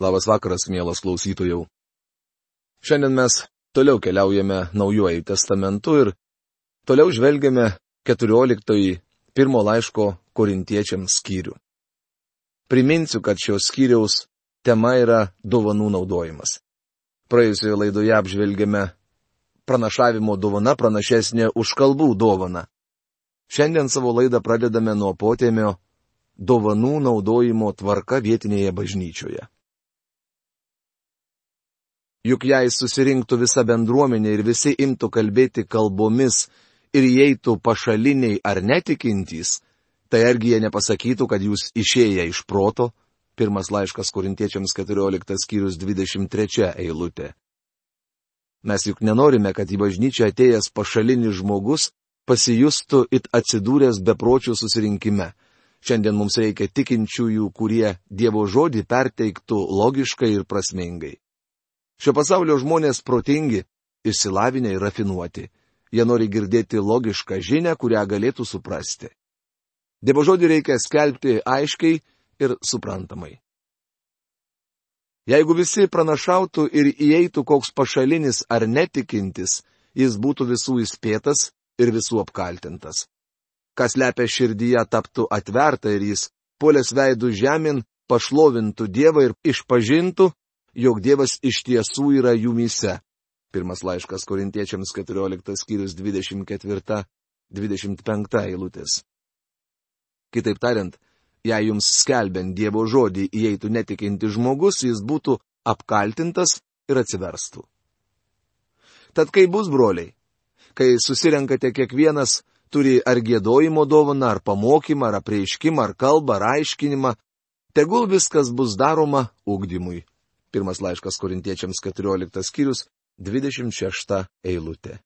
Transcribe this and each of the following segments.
Labas vakaras, mielas klausytojų. Šiandien mes toliau keliaujame Naujuoju testamentu ir toliau žvelgiame 14 pirmo laiško korintiečiams skyrių. Priminsiu, kad šios skyriaus tema yra dovanų naudojimas. Praėjusioje laidoje apžvelgėme pranašavimo dovana pranašesnė už kalbų dovaną. Šiandien savo laidą pradedame nuo potėmio dovanų naudojimo tvarka vietinėje bažnyčioje. Juk jei susirinktų visa bendruomenė ir visi imtų kalbėti kalbomis ir įeitų pašaliniai ar netikintys, tai argi jie nepasakytų, kad jūs išėję iš proto? Pirmas laiškas korintiečiams 14 skyrius 23 eilutė. Mes juk nenorime, kad į bažnyčią atėjęs pašalinis žmogus pasijustų it atsidūręs bepročių susirinkime. Šiandien mums reikia tikinčiųjų, kurie Dievo žodį perteiktų logiškai ir prasmingai. Šio pasaulio žmonės protingi, išsilavinę ir rafinuoti. Jie nori girdėti logišką žinę, kurią galėtų suprasti. Dievo žodį reikia skelbti aiškiai ir suprantamai. Jeigu visi pranašautų ir įeitų koks pašalinis ar netikintis, jis būtų visų įspėtas ir visų apkaltintas. Kas lepia širdyje taptų atverta ir jis, polės veidų žemyn, pašlovintų Dievą ir išpažintų, jog Dievas iš tiesų yra jumyse. Pirmas laiškas korintiečiams 14 skyrius 24-25 eilutės. Kitaip tariant, jei jums skelbiant Dievo žodį įeitų netikinti žmogus, jis būtų apkaltintas ir atsiverstų. Tad kai bus broliai, kai susirenkate kiekvienas turi ar gėdojimo dovaną, ar pamokymą, ar apreiškimą, ar kalbą, ar aiškinimą, tegul viskas bus daroma ugdymui Pirmas laiškas korintiečiams 14 skyrius 26 eilutė.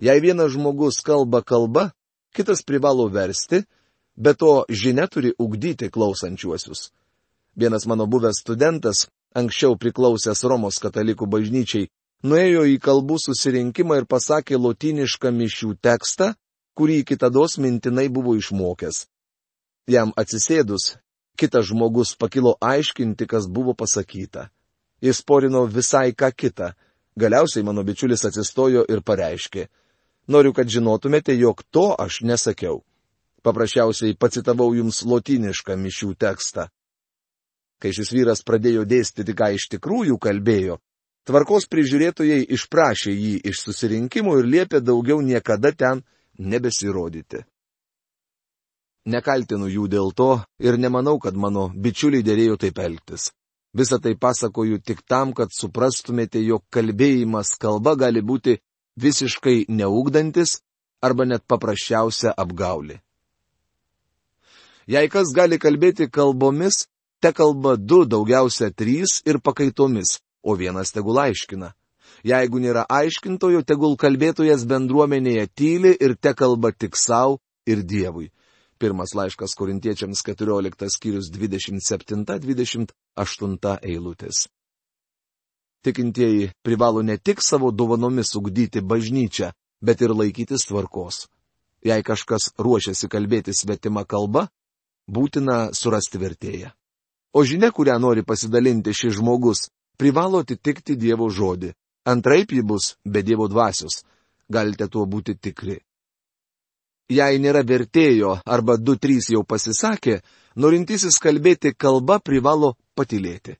Jei vienas žmogus kalba kalba, kitas privalo versti, bet to žinia turi ugdyti klausančiuosius. Vienas mano buvęs studentas, anksčiau priklausęs Romos katalikų bažnyčiai, nuėjo į kalbų susirinkimą ir pasakė lotinišką mišių tekstą, kurį kitados mintinai buvo išmokęs. Jam atsisėdus, kitas žmogus pakilo aiškinti, kas buvo pasakyta. Jis porino visai ką kitą. Galiausiai mano bičiulis atsistojo ir pareiškė. Noriu, kad žinotumėte, jog to aš nesakiau. Paprasčiausiai pacitavau jums lotinišką mišių tekstą. Kai šis vyras pradėjo dėstyti, ką iš tikrųjų kalbėjo, tvarkos prižiūrėtojai išprašė jį iš susirinkimų ir liepė daugiau niekada ten nebesirodyti. Nekaltinu jų dėl to ir nemanau, kad mano bičiuliai dėrėjo taip elgtis. Visą tai pasakoju tik tam, kad suprastumėte, jog kalbėjimas kalba gali būti visiškai neugdantis arba net paprasčiausia apgaulė. Jei kas gali kalbėti kalbomis, te kalba du, daugiausia trys ir pakaitomis, o vienas tegul aiškina. Jeigu nėra aiškintojo, tegul kalbėtojas bendruomenėje tyli ir te kalba tik savo ir Dievui. Pirmas laiškas korintiečiams 14 skyrius 27-28 eilutės. Tikintieji privalo ne tik savo dovanomis ugdyti bažnyčią, bet ir laikytis tvarkos. Jei kažkas ruošiasi kalbėti svetima kalba, būtina surasti vertėją. O žinia, kurią nori pasidalinti šis žmogus, privalo atitikti Dievo žodį. Antraip ji bus be Dievo dvasios. Galite tuo būti tikri. Jei nėra vertėjo arba du trys jau pasisakė, norintisis kalbėti kalba privalo patilėti.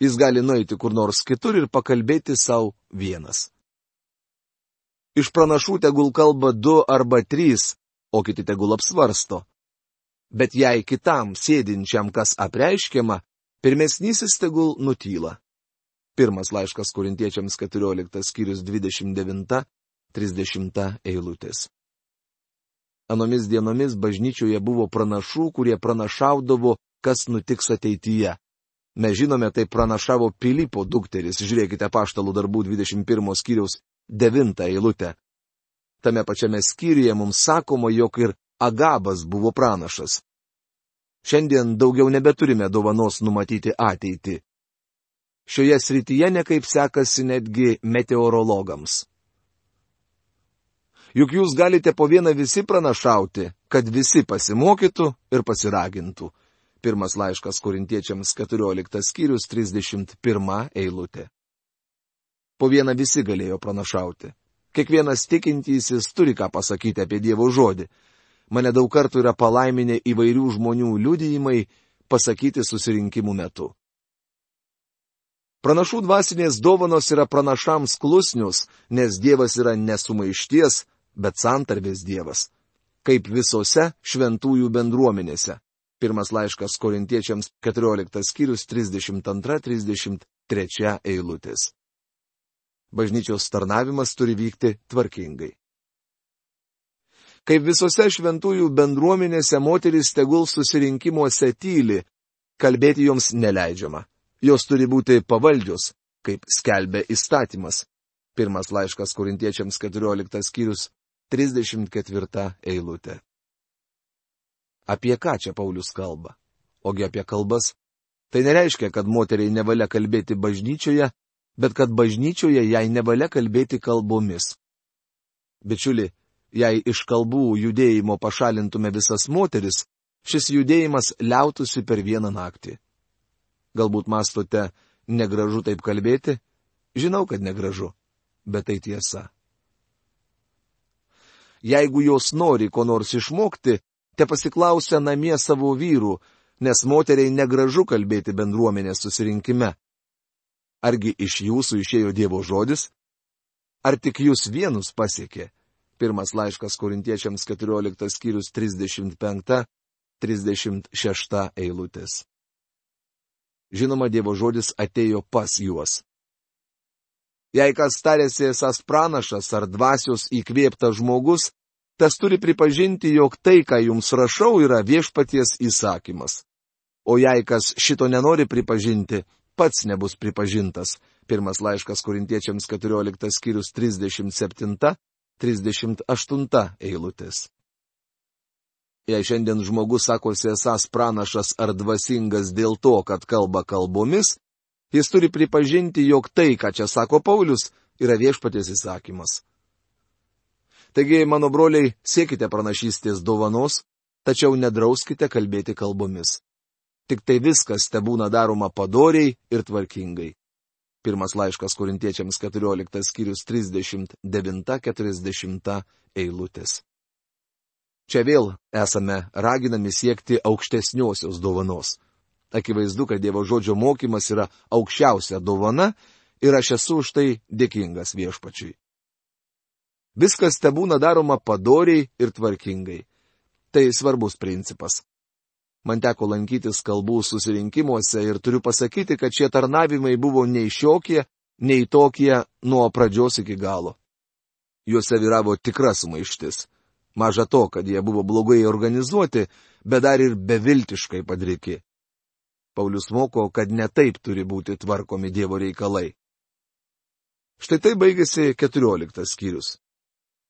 Jis gali nueiti kur nors kitur ir pakalbėti savo vienas. Iš pranašų tegul kalba du arba trys, o kiti tegul apsvarsto. Bet jei kitam sėdinčiam kas apreiškiama, pirmesnysis tegul nutyla. Pirmas laiškas korintiečiams 14 skyrius 29-30 eilutės. Anomis dienomis bažnyčioje buvo pranašų, kurie pranašaudavo, kas nutiks ateityje. Mes žinome, tai pranašavo Pilypo dukteris, žiūrėkite paštalų darbų 21 skyriaus 9 eilutę. Tame pačiame skyriuje mums sakoma, jog ir Agabas buvo pranašas. Šiandien daugiau nebeturime dovanos numatyti ateitį. Šioje srityje nekaip sekasi netgi meteorologams. Juk jūs galite po vieną visi pranašauti, kad visi pasimokytų ir pasiragintų. Pirmas laiškas korintiečiams 14 skyrius 31 eilutė. Po vieną visi galėjo pranašauti. Kiekvienas tikintysis turi ką pasakyti apie Dievo žodį. Mane daug kartų yra palaiminę įvairių žmonių liudijimai pasakyti susirinkimų metu. Pranašų dvasinės dovanos yra pranašams klusnius, nes Dievas yra nesumaišties, bet santarvės Dievas. Kaip visose šventųjų bendruomenėse. Pirmas laiškas korintiečiams 14 skyrius 32-33 eilutės. Bažnyčios tarnavimas turi vykti tvarkingai. Kaip visose šventųjų bendruomenėse moteris tegul susirinkimuose tyli, kalbėti joms neleidžiama. Jos turi būti pavaldžios, kaip skelbia įstatymas. Pirmas laiškas korintiečiams 14 skyrius 34 eilutė. Apie ką čia Paulius kalba? Ogi apie kalbas. Tai nereiškia, kad moteriai nevalia kalbėti bažnyčioje, bet kad bažnyčioje jai nevalia kalbėti kalbomis. Bičiuli, jei iš kalbų judėjimo pašalintume visas moteris, šis judėjimas liautųsi per vieną naktį. Galbūt mastote, negražu taip kalbėti? Žinau, kad negražu, bet tai tiesa. Jeigu jos nori ko nors išmokti, te pasiklausia namie savo vyrų, nes moteriai negražu kalbėti bendruomenės susirinkime. Argi iš jūsų išėjo Dievo žodis? Ar tik jūs vienus pasiekė? Pirmas laiškas korintiečiams 14 skyrius 35-36 eilutės. Žinoma, Dievo žodis atėjo pas juos. Jei kas tarėsi esas pranašas ar dvasios įkvėptas žmogus, tas turi pripažinti, jog tai, ką jums rašau, yra viešpaties įsakymas. O jei kas šito nenori pripažinti, pats nebus pripažintas. Pirmas laiškas korintiečiams 14 skyrius 37-38 eilutės. Jei šiandien žmogus sakosi esas pranašas ar dvasingas dėl to, kad kalba kalbomis, jis turi pripažinti, jog tai, ką čia sako Paulius, yra viešpaties įsakymas. Taigi, mano broliai, siekite pranašystės dovanos, tačiau nedrauskite kalbėti kalbomis. Tik tai viskas te būna daroma padoriai ir tvarkingai. Pirmas laiškas korintiečiams 14 skyrius 39-40 eilutės. Čia vėl esame raginami siekti aukštesniosios dovanos. Akivaizdu, kad Dievo žodžio mokymas yra aukščiausia dovana ir aš esu už tai dėkingas viešpačiui. Viskas te būna daroma padoriai ir tvarkingai. Tai svarbus principas. Man teko lankytis kalbų susirinkimuose ir turiu pasakyti, kad šie tarnavimai buvo nei šiokie, nei tokie nuo pradžios iki galo. Juose vyravo tikra sumaištis. Maža to, kad jie buvo blogai organizuoti, bet dar ir beviltiškai padriki. Paulius moko, kad ne taip turi būti tvarkomi Dievo reikalai. Štai tai baigėsi keturioliktas skyrius.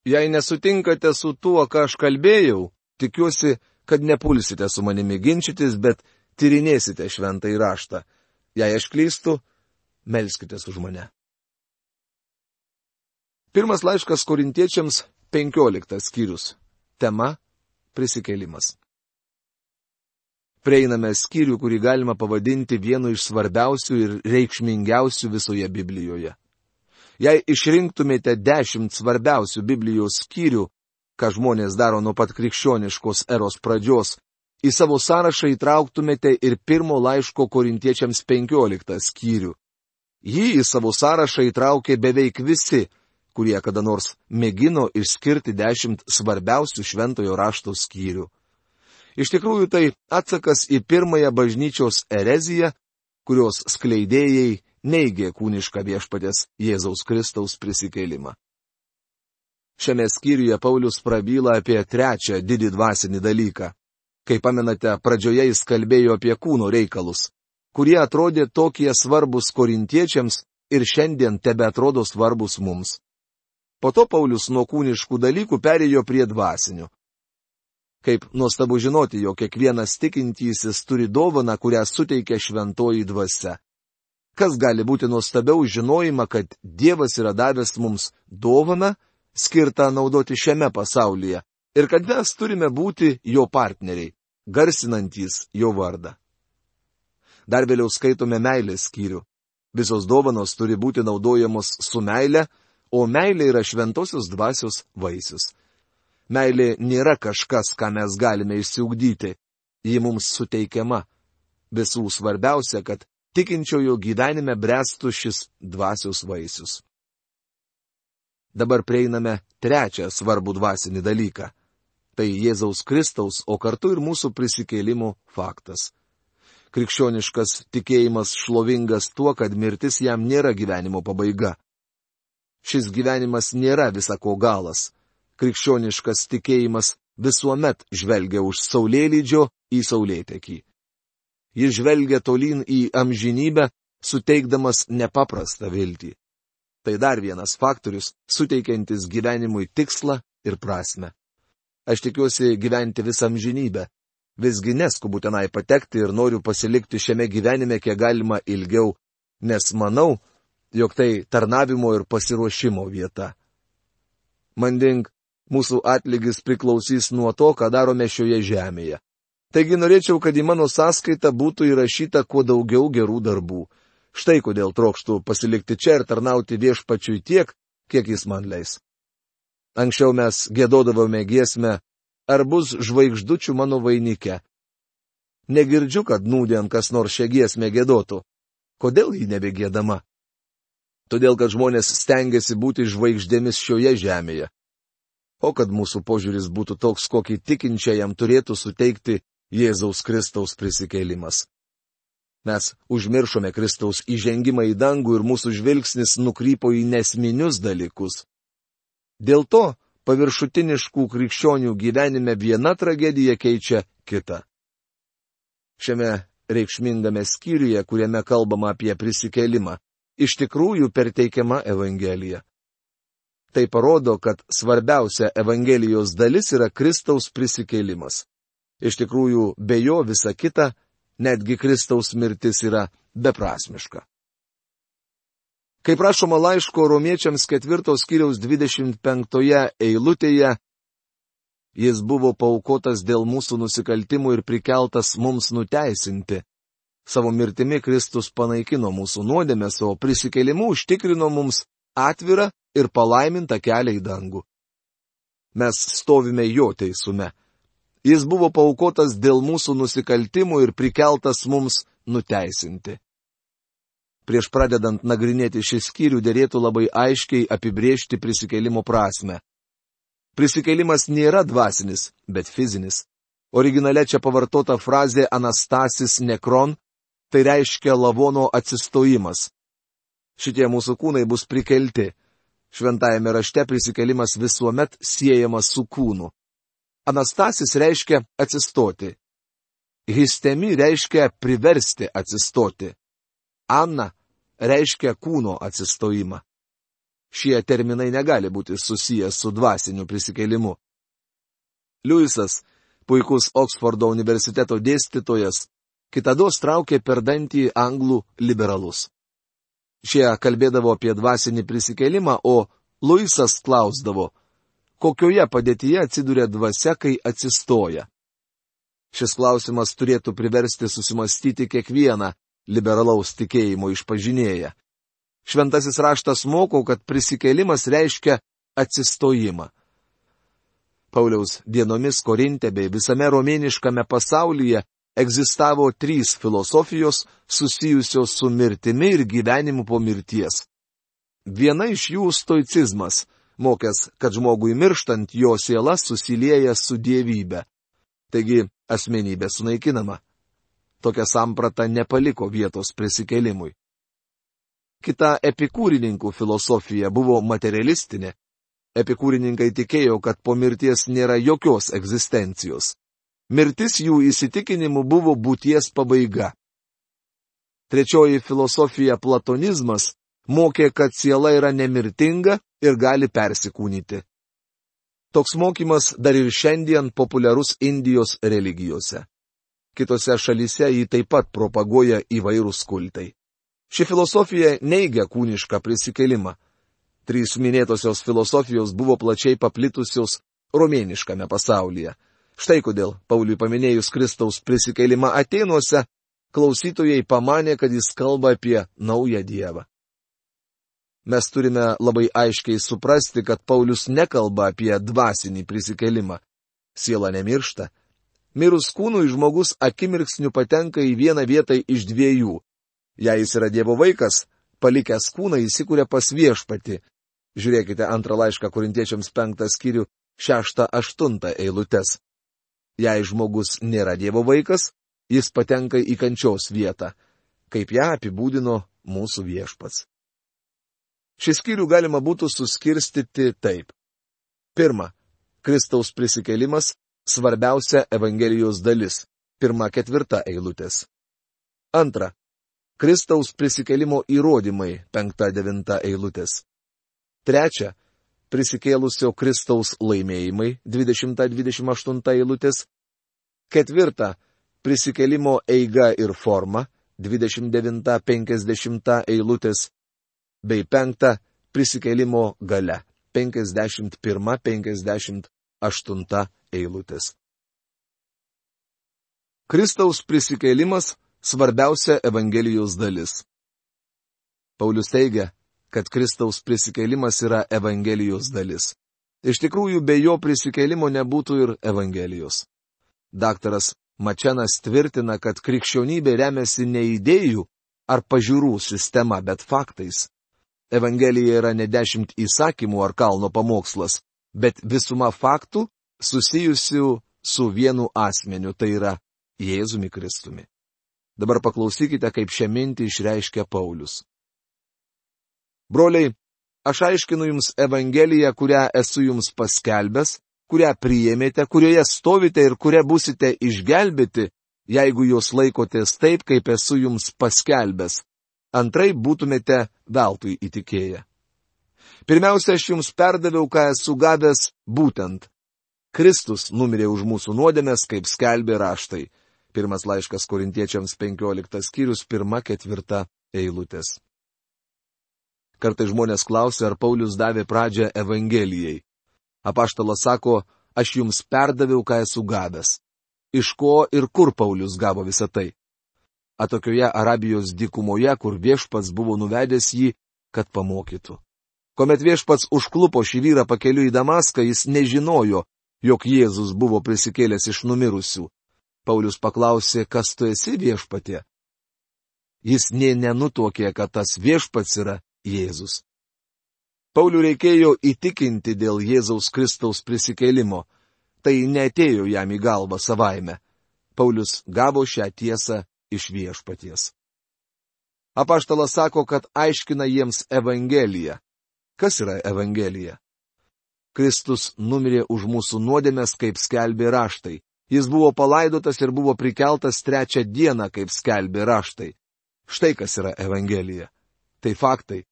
Jei nesutinkate su tuo, ką aš kalbėjau, tikiuosi, kad nepulsite su manimi ginčytis, bet tyrinėsite šventą įraštą. Jei aš klystu, melskite už mane. Pirmas laiškas korintiečiams, penkioliktas skyrius. Tema - prisikėlimas. Prieiname skyrių, kurį galima pavadinti vienu iš svarbiausių ir reikšmingiausių visoje Biblijoje. Jei išrinktumėte dešimt svarbiausių Biblijos skyrių, ką žmonės daro nuo pat krikščioniškos eros pradžios, į savo sąrašą įtrauktumėte ir pirmo laiško korintiečiams penkioliktą skyrių. Jį į savo sąrašą įtraukė beveik visi, kurie kada nors mėgino išskirti dešimt svarbiausių šventojo rašto skyrių. Iš tikrųjų tai atsakas į pirmąją bažnyčios ereziją, kurios skleidėjai neigė kūnišką viešpatės Jėzaus Kristaus prisikėlimą. Šiame skyriuje Paulius prabyla apie trečią didį dvasinį dalyką. Kaip pamenate, pradžioje jis kalbėjo apie kūno reikalus, kurie atrodė tokie svarbus korintiečiams ir šiandien tebe atrodo svarbus mums. Po to Paulius nuo kūniškų dalykų perėjo prie dvasinių. Kaip nuostabu žinoti, jog kiekvienas tikintysis turi dovaną, kurią suteikia šventoji dvasia. Kas gali būti nuostabiau žinojimą, kad Dievas yra davęs mums dovaną, skirtą naudoti šiame pasaulyje, ir kad mes turime būti jo partneriai, garsinantys jo vardą. Dar vėliau skaitome meilės skyrių. Visos dovanos turi būti naudojamos su meile, o meilė yra šventosios dvasios vaisius. Meilė nėra kažkas, ką mes galime išsiugdyti. Ji mums suteikiama. Visų svarbiausia, kad tikinčiojo gyvenime brestų šis dvasios vaisius. Dabar prieiname trečią svarbų dvasinį dalyką. Tai Jėzaus Kristaus, o kartu ir mūsų prisikėlimų faktas. Krikščioniškas tikėjimas šlovingas tuo, kad mirtis jam nėra gyvenimo pabaiga. Šis gyvenimas nėra visako galas krikščioniškas tikėjimas visuomet žvelgia už saulėlydžio į saulėtekį. Jis žvelgia tolyn į amžinybę, suteikdamas nepaprastą viltį. Tai dar vienas faktorius, suteikiantis gyvenimui tikslą ir prasme. Aš tikiuosi gyventi visą amžinybę. Visgi neskubu tenai patekti ir noriu pasilikti šiame gyvenime kiek galima ilgiau, nes manau, jog tai tarnavimo ir pasiruošimo vieta. Manding mūsų atlygis priklausys nuo to, ką darome šioje žemėje. Taigi norėčiau, kad į mano sąskaitą būtų įrašyta kuo daugiau gerų darbų. Štai kodėl trokštų pasilikti čia ir tarnauti viešpačiui tiek, kiek jis man leis. Anksčiau mes gėdodavome giesmę, ar bus žvaigždučių mano vainike. Negirdžiu, kad nūdien kas nors šią giesmę gėdotų. Kodėl ji nebegėdama? Todėl, kad žmonės stengiasi būti žvaigždėmis šioje žemėje o kad mūsų požiūris būtų toks, kokį tikinčiajam turėtų suteikti Jėzaus Kristaus prisikėlimas. Mes užmiršome Kristaus įžengimą į dangų ir mūsų žvilgsnis nukrypo į nesminius dalykus. Dėl to paviršutiniškų krikščionių gyvenime viena tragedija keičia kitą. Šiame reikšmingame skyriuje, kuriame kalbama apie prisikėlimą, iš tikrųjų perteikiama Evangelija. Tai parodo, kad svarbiausia Evangelijos dalis yra Kristaus prisikėlimas. Iš tikrųjų, be jo visa kita, netgi Kristaus mirtis yra beprasmiška. Kaip rašoma laiško romiečiams ketvirtos kiriaus 25 eilutėje, jis buvo paukotas dėl mūsų nusikaltimų ir prikeltas mums nuteisinti. Savo mirtimi Kristus panaikino mūsų nuodėmės, o prisikėlimu užtikrino mums atvirą ir palaimintą kelią į dangų. Mes stovime jo teisume. Jis buvo paukotas dėl mūsų nusikaltimų ir prikeltas mums nuteisinti. Prieš pradedant nagrinėti šį skyrių dėrėtų labai aiškiai apibriežti prisikėlimo prasme. Prisikėlimas nėra dvasinis, bet fizinis. Originale čia pavartota frazė anastasis nekron, tai reiškia lavono atsistojimas. Šitie mūsų kūnai bus prikelti. Šventajame rašte prisikelimas visuomet siejamas su kūnu. Anastasis reiškia atsistoti. Histemi reiškia priversti atsistoti. Anna reiškia kūno atsistojimą. Šie terminai negali būti susijęs su dvasiniu prisikelimu. Liujisas, puikus Oksfordo universiteto dėstytojas, kitados traukė per dantį anglų liberalus. Šie kalbėdavo apie dvasinį prisikelimą, o Luisas klausdavo, kokioje padėtyje atsiduria dvasia, kai atsistoja. Šis klausimas turėtų priversti susimastyti kiekvieną liberalaus tikėjimo išpažinėją. Šventasis raštas moko, kad prisikėlimas reiškia atsistojimą. Pauliaus dienomis Korinte bei visame romėniškame pasaulyje egzistavo trys filosofijos susijusios su mirtimi ir gyvenimu po mirties. Viena iš jų - stoicizmas, mokęs, kad žmogui mirštant jo siela susilieja su dievybė. Taigi asmenybė sunaikinama. Tokia samprata nepaliko vietos prisikelimui. Kita epikūrininkų filosofija buvo materialistinė. Epikūrininkai tikėjo, kad po mirties nėra jokios egzistencijos. Mirtis jų įsitikinimu buvo būties pabaiga. Trečioji filosofija platonizmas mokė, kad siela yra nemirtinga ir gali persikūnyti. Toks mokymas dar ir šiandien populiarus Indijos religijose. Kitose šalyse jį taip pat propaguoja įvairūs kultai. Ši filosofija neigia kūnišką prisikelimą. Trys minėtosios filosofijos buvo plačiai paplitusios romėniškame pasaulyje. Štai kodėl Pauliui paminėjus Kristaus prisikelimą Atenuose, klausytojai pamanė, kad jis kalba apie naują Dievą. Mes turime labai aiškiai suprasti, kad Paulius nekalba apie dvasinį prisikelimą. Siela nemiršta. Mirus kūnui žmogus akimirksniu patenka į vieną vietą iš dviejų. Jei jis yra Dievo vaikas, palikęs kūną įsikūrė pas viešpati. Žiūrėkite antrą laišką korintiečiams penktą skyrių, šeštą, aštuntą eilutes. Jei žmogus nėra Dievo vaikas, jis patenka į kančios vietą, kaip ją apibūdino mūsų viešpats. Šį skyrių galima būtų suskirstyti taip. Pirma, Kristaus prisikelimas - svarbiausia Evangelijos dalis. Pirma ketvirta eilutės. Antra. Kristaus prisikelimo įrodymai - penkta devinta eilutės. Trečia. Prisikėlusio Kristaus laimėjimai - 20-28 eilutės. Ketvirta. Prisikelimo eiga ir forma - 29-50 eilutės. Bei penkta. Prisikelimo gale 51-58 eilutės. Kristaus prisikėlimas - svarbiausia Evangelijos dalis. Paulius teigia, kad Kristaus prisikėlimas yra Evangelijos dalis. Iš tikrųjų, be jo prisikėlimo nebūtų ir Evangelijos. Daktaras Mačenas tvirtina, kad krikščionybė remiasi ne idėjų ar pažiūrų sistema, bet faktais. Evangelija yra ne dešimt įsakymų ar kalno pamokslas, bet visuma faktų susijusių su vienu asmeniu, tai yra Jėzumi Kristumi. Dabar paklausykite, kaip šią mintį išreiškia Paulius. Broliai, aš aiškinu jums Evangeliją, kurią esu jums paskelbęs, kurią priėmėte, kurioje stovite ir kuria busite išgelbėti, jeigu jūs laikotės taip, kaip esu jums paskelbęs, antrai būtumėte veltui įtikėję. Pirmiausia, aš jums perdaviau, ką esu gavęs būtent. Kristus numirė už mūsų nuodėmės, kaip skelbė raštai. Pirmas laiškas korintiečiams 15 skyrius, pirma ketvirta eilutės. Kartai žmonės klausia, ar Paulius davė pradžią Evangelijai. Apaštalas sako, aš jums perdaviau, ką esu gavęs. Iš ko ir kur Paulius gavo visą tai? atokioje Arabijos dykumoje, kur viešpats buvo nuvedęs jį, kad pamokytų. Komet viešpats užklupo šį vyrą pakeliu į Damaską, jis nežinojo, jog Jėzus buvo prisikėlęs iš numirusių. Paulius paklausė, kas tu esi viešpatė. Jis nė nenutokė, kad tas viešpats yra Jėzus. Paulių reikėjo įtikinti dėl Jėzaus Kristaus prisikėlimo. Tai netėjo jam į galvą savaime. Paulius gavo šią tiesą iš viešpaties. Apaštalas sako, kad aiškina jiems Evangeliją. Kas yra Evangelija? Kristus numirė už mūsų nuodėmės, kaip skelbė raštai. Jis buvo palaidotas ir buvo prikeltas trečią dieną, kaip skelbė raštai. Štai kas yra Evangelija. Tai faktai.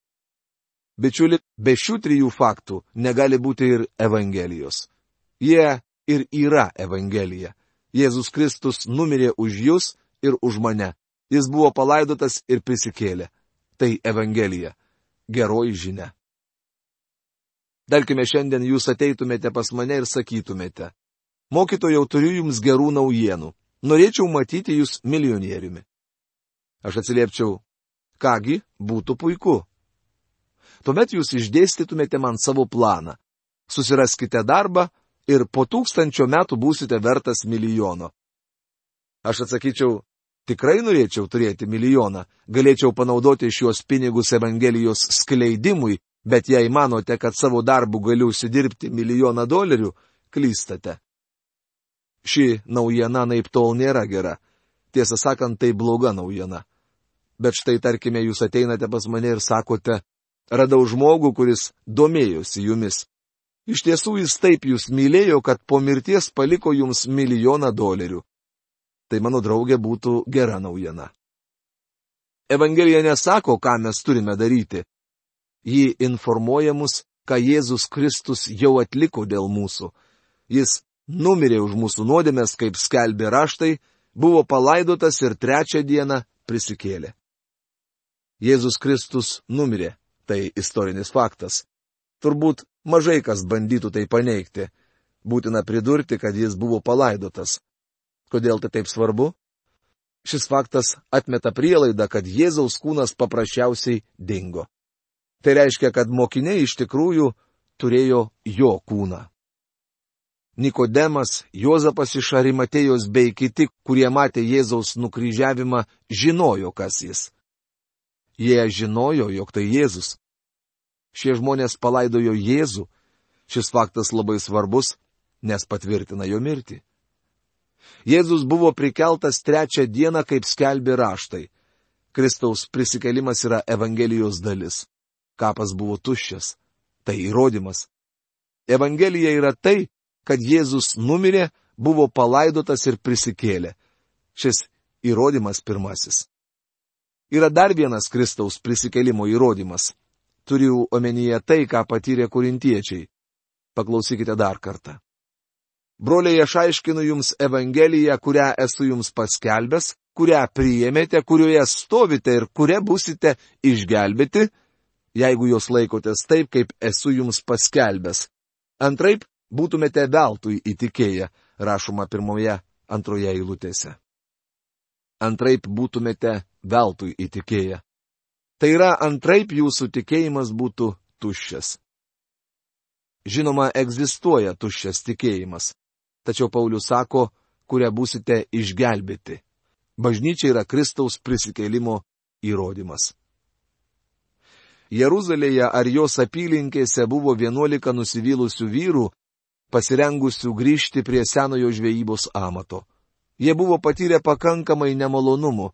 Bičiuli, be šių trijų faktų negali būti ir Evangelijos. Jie ir yra Evangelija. Jėzus Kristus numirė už jūs ir už mane. Jis buvo palaidotas ir prisikėlė. Tai Evangelija. Geroji žinia. Darkime šiandien jūs ateitumėte pas mane ir sakytumėte. Mokytojau turiu jums gerų naujienų. Norėčiau matyti jūs milijonieriumi. Aš atsiliepčiau, kągi, būtų puiku. Tuomet jūs išdėstytumėte man savo planą. Susiraskite darbą ir po tūkstančio metų būsite vertas milijono. Aš atsakyčiau, tikrai norėčiau turėti milijoną, galėčiau panaudoti šios pinigus Evangelijos skleidimui, bet jei manote, kad savo darbu galiu užsidirbti milijoną dolerių, klystate. Ši naujiena naip tol nėra gera. Tiesą sakant, tai bloga naujiena. Bet štai tarkime, jūs ateinate pas mane ir sakote, radau žmogų, kuris domėjosi jumis. Iš tiesų jis taip jūs mylėjo, kad po mirties paliko jums milijoną dolerių tai mano draugė būtų gera naujiena. Evangelija nesako, ką mes turime daryti. Ji informuoja mus, ką Jėzus Kristus jau atliko dėl mūsų. Jis numirė už mūsų nuodėmės, kaip skelbė raštai, buvo palaidotas ir trečią dieną prisikėlė. Jėzus Kristus numirė, tai istorinis faktas. Turbūt mažai kas bandytų tai paneigti. Būtina pridurti, kad jis buvo palaidotas. Kodėl tai taip svarbu? Šis faktas atmeta prielaidą, kad Jėzaus kūnas paprasčiausiai dingo. Tai reiškia, kad mokiniai iš tikrųjų turėjo jo kūną. Nikodemas, Jozapas iš Arimatėjos bei kiti, kurie matė Jėzaus nukryžiavimą, žinojo, kas jis. Jie žinojo, jog tai Jėzus. Šie žmonės palaidojo Jėzų. Šis faktas labai svarbus, nes patvirtina jo mirtį. Jėzus buvo prikeltas trečią dieną, kaip skelbė raštai. Kristaus prisikelimas yra Evangelijos dalis. Kapas buvo tuščias. Tai įrodymas. Evangelija yra tai, kad Jėzus numirė, buvo palaidotas ir prisikėlė. Šis įrodymas pirmasis. Yra dar vienas Kristaus prisikelimo įrodymas. Turiu omenyje tai, ką patyrė kurintiečiai. Paklausykite dar kartą. Broliai, aš aiškinu jums Evangeliją, kurią esu jums paskelbęs, kurią priėmėte, kurioje stovite ir kuria busite išgelbėti, jeigu jos laikotės taip, kaip esu jums paskelbęs. Antraip, būtumėte veltui įtikėję, rašoma pirmoje, antroje eilutėse. Antraip būtumėte veltui įtikėję. Tai yra, antraip jūsų tikėjimas būtų tuščias. Žinoma, egzistuoja tuščias tikėjimas tačiau Paulius sako, kurią būsite išgelbėti. Bažnyčia yra Kristaus prisikėlimo įrodymas. Jeruzalėje ar jos apylinkėse buvo vienuolika nusivylusių vyrų, pasirengusių grįžti prie senojo žvejybos amato. Jie buvo patyrę pakankamai nemalonumų.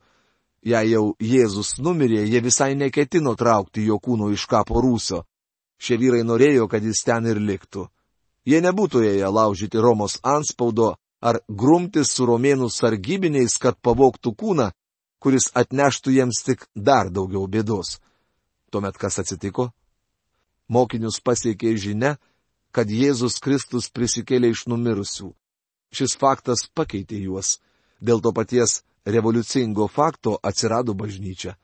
Jei jau Jėzus numirė, jie visai neketino traukti jo kūno iš kapo rūsio. Šie vyrai norėjo, kad jis ten ir liktų. Jie nebūtų ėję laužyti Romos anspaudo ar grumtis su romėnų sargybiniais, kad pavoktų kūną, kuris atneštų jiems tik dar daugiau bėdos. Tuomet kas atsitiko? Mokinius pasiekė žinia, kad Jėzus Kristus prisikėlė iš numirusių. Šis faktas pakeitė juos. Dėl to paties revoliucingo fakto atsirado bažnyčia.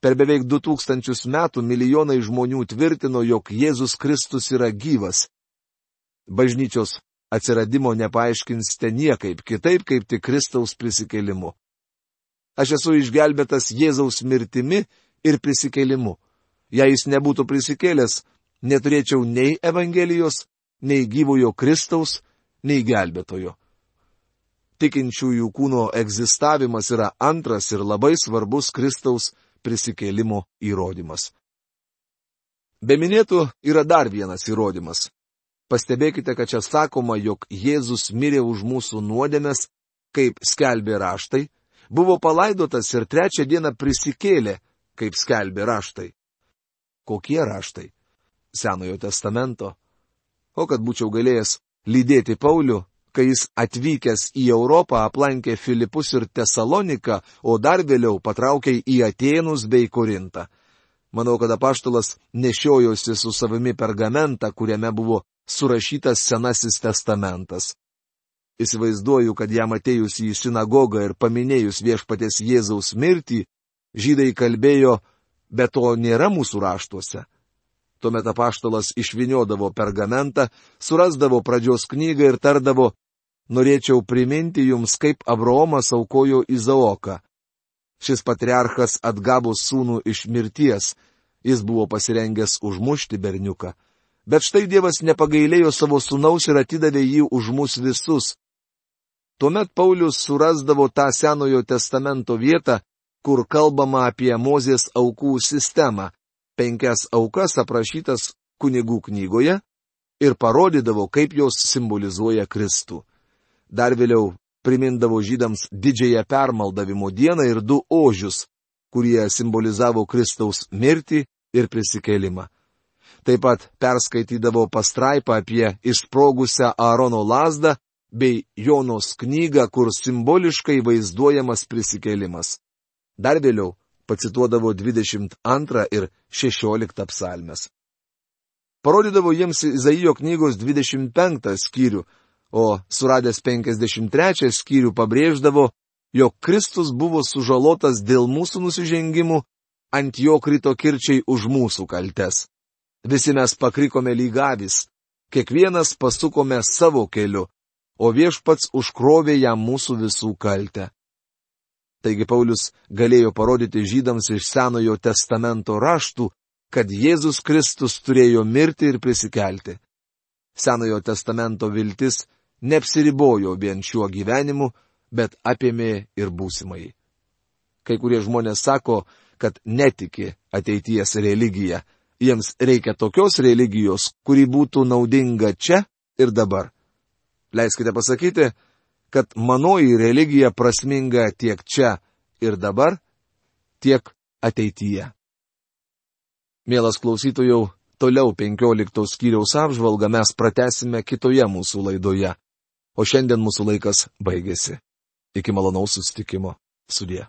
Per beveik du tūkstančius metų milijonai žmonių tvirtino, jog Jėzus Kristus yra gyvas bažnyčios atsiradimo nepaaiškinsite niekaip kitaip kaip tik Kristaus prisikėlimu. Aš esu išgelbėtas Jėzaus mirtimi ir prisikėlimu. Jei jis nebūtų prisikėlęs, neturėčiau nei Evangelijos, nei gyvojo Kristaus, nei gelbėtojo. Tikinčiųjų kūno egzistavimas yra antras ir labai svarbus Kristaus prisikėlimo įrodymas. Be minėtų yra dar vienas įrodymas Pastebėkite, kad čia sakoma, jog Jėzus mirė už mūsų nuodėmes, kaip skelbė raštai, buvo palaidotas ir trečią dieną prisikėlė, kaip skelbė raštai. Kokie raštai? Senojo testamento. O kad būčiau galėjęs lydėti Paulių, kai jis atvykęs į Europą aplankė Filipus ir Tesaloniką, o dar vėliau patraukė į Atenus bei Korintą. Manau, kad apaštalas nešiojosi su savimi pergamentą, kuriame buvo surašytas Senasis testamentas. Įsivaizduoju, kad jam atėjus į sinagogą ir paminėjus viešpatės Jėzaus mirtį, žydai kalbėjo, bet to nėra mūsų raštuose. Tuomet apaštalas išviniodavo pergamentą, surasdavo pradžios knygą ir tardavo, norėčiau priminti jums, kaip Abraomas aukojo Izaoką. Šis patriarchas atgavo sūnų iš mirties, jis buvo pasirengęs užmušti berniuką. Bet štai Dievas nepagailėjo savo sunaus ir atidavė jį už mus visus. Tuomet Paulius surasdavo tą Senojo testamento vietą, kur kalbama apie Mozės aukų sistemą, penkias aukas aprašytas kunigų knygoje ir parodydavo, kaip jos simbolizuoja Kristų. Dar vėliau primindavo žydams didžiąją permaldavimo dieną ir du ožius, kurie simbolizavo Kristaus mirtį ir prisikėlimą. Taip pat perskaitydavo pastraipą apie išsprogusią Aarono lasdą bei Jonos knygą, kur simboliškai vaizduojamas prisikėlimas. Dar vėliau pacituodavo 22 ir 16 psalmes. Parodydavo jiems Izaijo knygos 25 skyrių, o suradęs 53 skyrių pabrėždavo, jog Kristus buvo sužalotas dėl mūsų nusižengimų, ant jo krito kirčiai už mūsų kaltes. Visi mes pakrikome lygavis, kiekvienas pasukome savo keliu, o viešpats užkrovė jam mūsų visų kaltę. Taigi Paulius galėjo parodyti žydams iš Senojo testamento raštų, kad Jėzus Kristus turėjo mirti ir prisikelti. Senojo testamento viltis neapsiribojo vien šiuo gyvenimu, bet apėmė ir būsimai. Kai kurie žmonės sako, kad netiki ateities religiją. Jiems reikia tokios religijos, kuri būtų naudinga čia ir dabar. Leiskite pasakyti, kad manoji religija prasminga tiek čia ir dabar, tiek ateityje. Mielas klausytojau, toliau 15 skyriaus apžvalgą mes pratesime kitoje mūsų laidoje. O šiandien mūsų laikas baigėsi. Iki malonaus sustikimo. Sudie.